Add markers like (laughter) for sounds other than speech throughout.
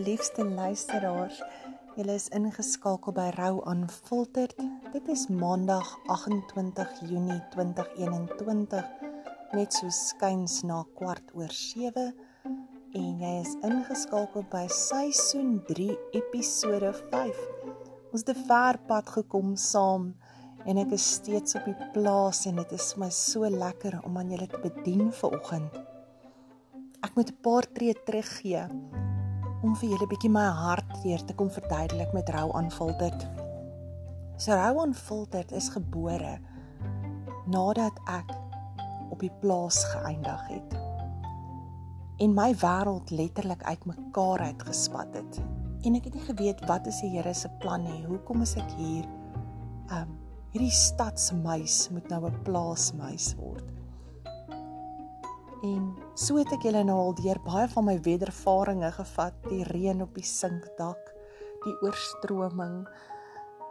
liefste luisteraars. Julle is ingeskakel by Rou Unfiltered. Dit is Maandag 28 Junie 2021, net so skuins na kwart oor 7 en jy is ingeskakel by seisoen 3 episode 5. Ons het 'n ver pad gekom saam en ek is steeds op die plaas en dit is vir my so lekker om aan julle te bedien vanoggend. Ek moet 'n paar tree teruggee om vir julle bietjie my hart weer te kom verduidelik met rou aanvulterd. So rou aanvulterd is gebore nadat ek op die plaas geëindig het. En my wêreld letterlik uitmekaar uitgespat het. En ek het nie geweet wat is die Here se plan nie. Hoekom is ek hier? Um hierdie stadsmuis moet nou 'n plaasmuis word. En so het ek julle nou al deur baie van my wedervarings gevat, die reën op die sinkdak, die oorstroming,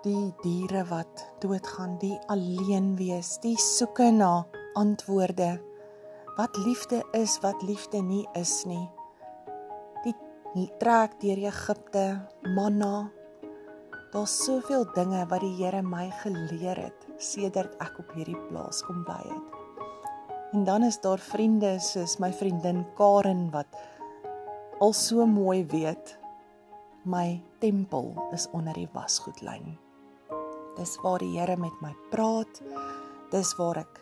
die diere wat doodgaan, die alleen wees, die soeke na antwoorde. Wat liefde is, wat liefde nie is nie. Die trek deur Egipte, manna. Daar's soveel dinge wat die Here my geleer het sedert ek op hierdie plaas kom bly het. En dan is daar vriende soos my vriendin Karen wat al so mooi weet my tempel is onder die wasgoedlyn. Dis waar die Here met my praat. Dis waar ek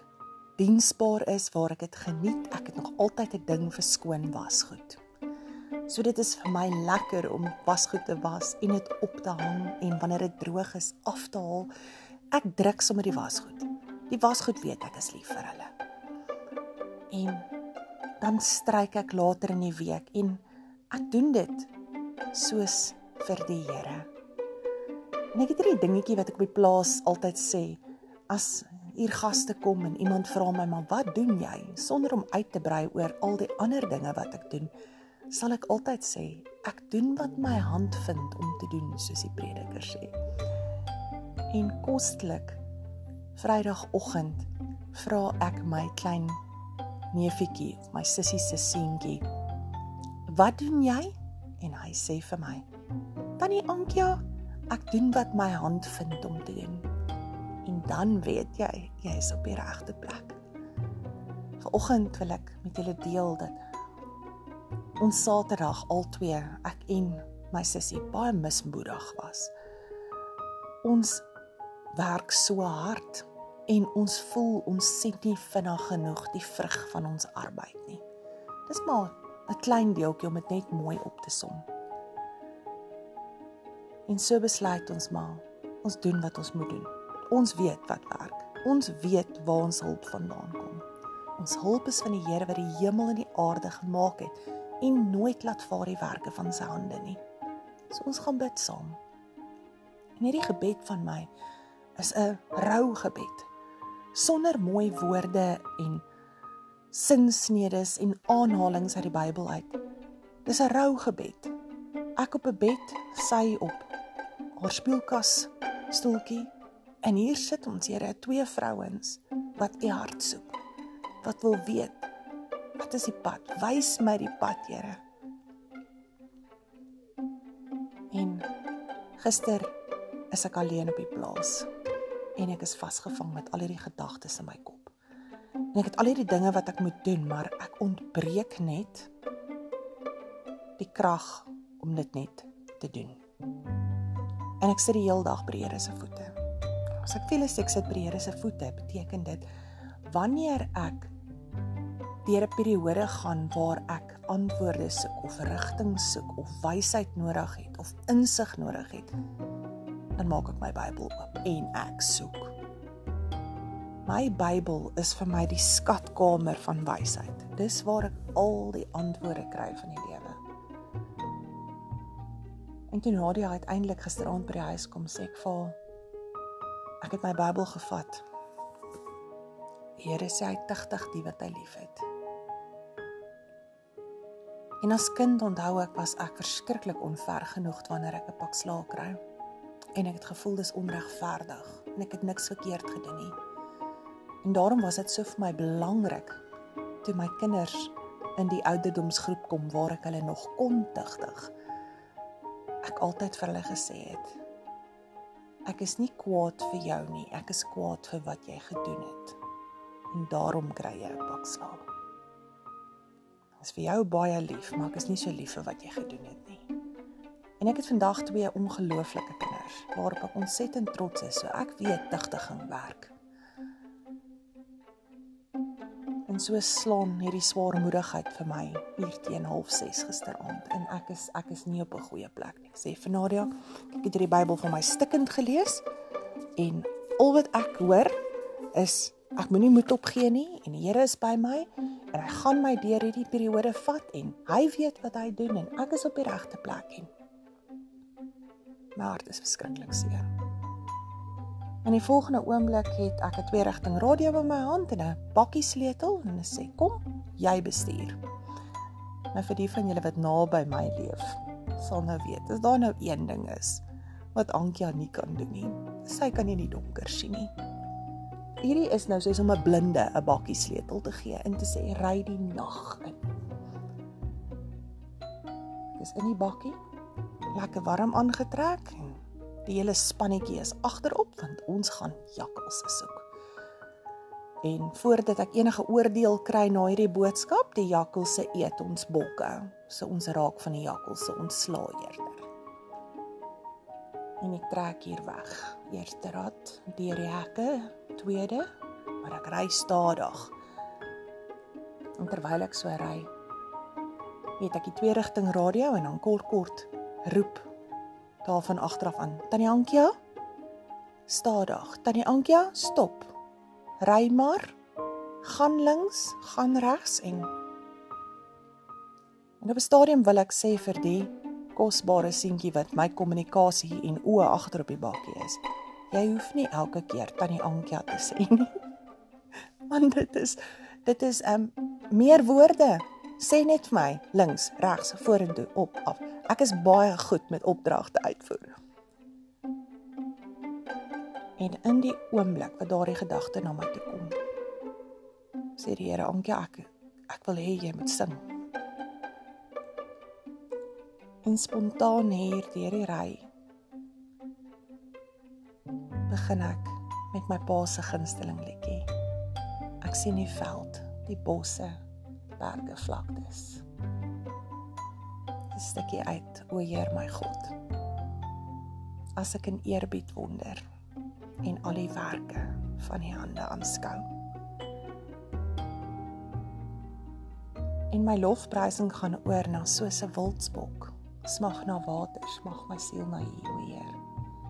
diensbaar is, waar ek dit geniet. Ek het nog altyd 'n ding vir skoon wasgoed. So dit is vir my lekker om wasgoed te was en dit op te hang en wanneer dit droog is af te haal. Ek druk sommer die wasgoed. Die wasgoed weet ek is lief vir hulle en dan stryk ek later in die week en ek doen dit soos vir die Here. En ek het hierdie dingetjie wat ek op die plaas altyd sê as hier gaste kom en iemand vra my maar wat doen jy sonder om uit te brei oor al die ander dinge wat ek doen sal ek altyd sê ek doen wat my hand vind om te doen soos die prediker sê. En kostelik Vrydagoggend vra ek my klein neefietjie of my sussie se seentjie. Wat doen jy? En hy sê vir my: "Tannie Ankia, ek doen wat my hand vind om te doen." En dan weet jy, jy is op die regte plek. Vanoggend wil ek met julle deel dat ons Saterdag al twee, ek en my sussie baie mismoedig was. Ons werk so hard en ons voel ons sien nie vinnig genoeg die vrug van ons arbeid nie. Dis maar 'n klein deeltjie om dit net mooi op te som. En so besluit ons maar, ons doen wat ons moet doen. Ons weet wat werk. Ons weet waar ons hulp vandaan kom. Ons hulp is van die Here wat die hemel en die aarde gemaak het en nooit laat vaar die werke van sy hande nie. So ons gaan bid saam. En hierdie gebed van my is 'n rou gebed sonder mooi woorde en sinsnedes en aanhalinge uit die Bybel uit. Dis 'n rou gebed. Ek op 'n bed, sy op haar speelkas stoeltjie en hier sit ons, Here, twee vrouens wat u hart soek. Wat wil weet wat is die pad? Wys my die pad, Here. En gister is ek alleen op die plaas en ek is vasgevang met al hierdie gedagtes in my kop. En ek het al hierdie dinge wat ek moet doen, maar ek ontbreek net die krag om dit net te doen. En ek sit die hele dag by die Here se voete. As ek voel ek sit by die Here se voete, beteken dit wanneer ek deur 'n periode gaan waar ek antwoorde soek of rigting soek of wysheid nodig het of insig nodig het, dan maak ek my Bybel oop en ek soek. My Bybel is vir my die skatkamer van wysheid. Dis waar ek al die antwoorde kry van die lewe. En toe Nadia uiteindelik gisteraand by die huis kom, sê ek vir ek het my Bybel gevat. Die Here sê hy tigtig die wat hy liefhet. En as kind onthou ek was ek verskriklik onver genoeg wanneer ek 'n pak slaag kry en ek het gevoel dis onregverdig en ek het niks verkeerd gedoen nie. En daarom was dit so vir my belangrik toe my kinders in die ouderdomsgroep kom waar ek hulle nog kon tigtig ek altyd vir hulle gesê het ek is nie kwaad vir jou nie, ek is kwaad vir wat jy gedoen het. En daarom kry jy 'n pak slaap. Ek is vir jou baie lief, maar ek is nie so lief vir wat jy gedoen het nie. En ek het vandag twee ongelooflike kinders waarop ek ontsettend trots is, so ek weet digtig gaan werk. En so slaan hierdie swaarmoedigheid vir my hier teen 06:30 gisteraand en ek is ek is nie op 'n goeie plek nie. Ek sê vir Nadia, ek het hierdie Bybel vir my stikkend gelees en al wat ek hoor is ek moenie moed opgee nie en die Here is by my en hy gaan my deur hierdie periode vat en hy weet wat hy doen en ek is op die regte plek en my hart is verskriklik seer. In die volgende oomblik het ek 'n twee rigting radio in my hand en 'n bakkie sleutel en sê kom, jy bestuur. Nou vir die van julle wat naby my leef, sal nou weet, as daar nou een ding is wat Ankia nie kan doen nie, sy kan nie die donker sien nie. Hierdie is nou soos om 'n blinde 'n bakkie sleutel te gee en te sê ry die nag in. Ek is in die bakkie, lekker warm aangetrek en Die hele spannetjie is agterop want ons gaan jakkalse soek. En voordat ek enige oordeel kry na hierdie boodskap, die jakkalse eet ons bokke. So ons raak van die jakkalse ontslae eerder. En ek trek hier weg. Eerste rad deur die hekke, tweede, maar ek ry stadig. En terwyl ek so ry, het ek die twee rigting radio en dan kort kort roep daar van agteraf aan. Tannie Ankia? Stadig. Tannie Ankia, stop. Ry maar. Gaan links, gaan regs en En op 'n stadium wil ek sê vir die kosbare seentjie wat my kommunikasie en oë agter op die bakkie is. Jy hoef nie elke keer Tannie Ankia te sê nie. (laughs) Want dit is dit is 'n um, meer woorde. Sê net vir my links, regs, vorentoe, op, af. Ek is baie goed met opdragte uitvoer. En in die oomblik wat daardie gedagte na my toe kom, sê die Here, "Ankie, ek ek wil hê jy moet sing." En spontaan hier deur die ry begin ek met my pa se gunsteling liedjie. Ek sien die veld, die bosse, berge, vlaktes. 'n stukkie uit, o Heer my God. As ek in eerbied wonder en al die werke van die hande aanskou. En my lofprysing gaan oor na so 'n wildsbok. Smag na water, smag my siel na U, o Heer.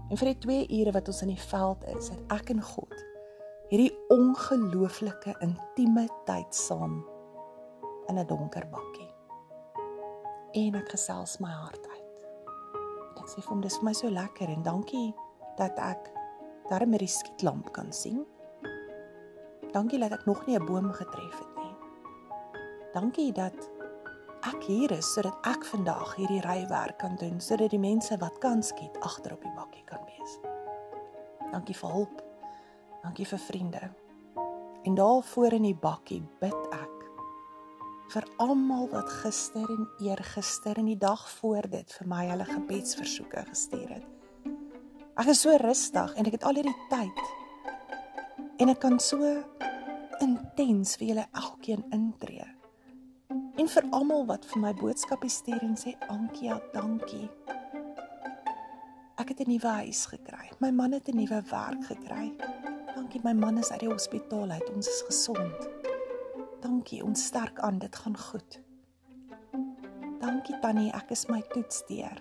En vir die 2 ure wat ons in die veld is, het ek en God hierdie ongelooflike intieme tyd saam in 'n donker bakkie en ek gesels my hart uit. En ek sê vir hom dis vir my so lekker en dankie dat ek daar met die skietlamp kan sien. Dankie dat ek nog nie 'n boom getref het nie. Dankie dat ek hier is sodat ek vandag hierdie rywerk kan doen sodat die mense wat kan skiet agter op die bakkie kan wees. Dankie vir hulp. Dankie vir vriende. En daar voor in die bakkie bid ek vir almal wat gister en eergister en die dag voor dit vir my hulle gebedsversoeke gestuur het. Ek is so rustig en ek het al hierdie tyd en ek kan so intens vir julle elkeen intree. En vir almal wat vir my boodskappe stuur en sê Ankia, dankie. Ek het 'n nuwe huis gekry. My man het 'n nuwe werk gekry. Dankie my man is uit die hospitaal uit. Ons is gesond. Dankie, ons sterk aan, dit gaan goed. Dankie Tannie, ek is my toets deur.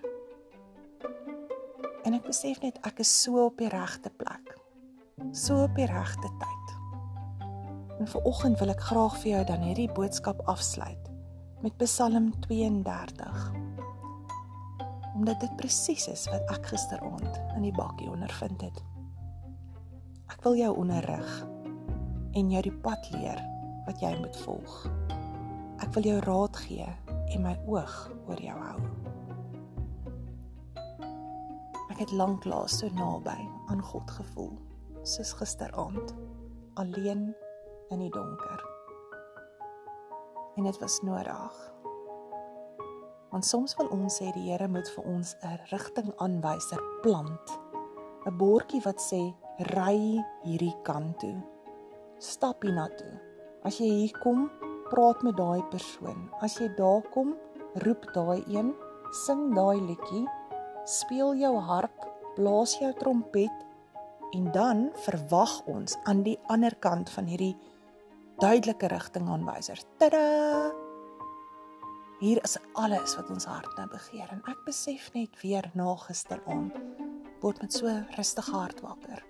En ek besef net ek is so op die regte plek. So op die regte tyd. En vir oggend wil ek graag vir jou dan hierdie boodskap afsluit met Psalm 32. Omdat dit presies is wat ek gisteraand in die bakkie ondervind het. Ek wil jou onderrig en jou die pad leer wat jy moet volg. Ek wil jou raad gee en my oog oor jou hou. Ek het lanklaas so naby aan God gevoel, soos gisteraand, alleen in die donker. En dit was nodig. Want soms wil ons sê die Here moet vir ons 'n rigtingaanwyser plant. 'n Bordjie wat sê ry hierdie kant toe. Stap hiernatoe. As jy hier kom, praat met daai persoon. As jy daar kom, roep daai een, sing daai liedjie, speel jou harp, blaas jou trompet en dan verwag ons aan die ander kant van hierdie duidelike rigtingaanwysers. Tada! Hier is alles wat ons hart nou begeer en ek besef net weer na gisteraand word met so rustige hart wakker.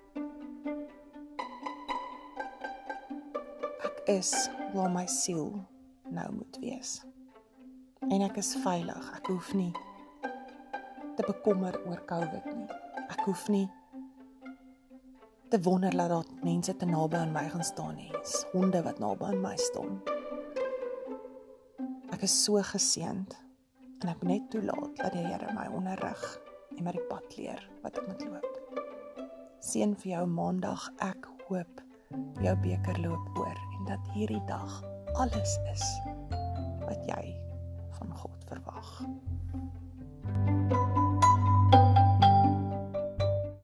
Is waar my siel nou moet wees. En ek is veilig. Ek hoef nie te bekommer oor COVID nie. Ek hoef nie te wonder dat daar mense te naby aan my gaan staan nie. Honde wat naby aan my staan. Ek is so geseënd en ek moet net toelaat dat die Here my onderrig en my die pad leer wat ek moet loop. Seën vir jou maandag. Ek hoop jou beker loop oor dat hierdie dag alles is wat jy van God verwag.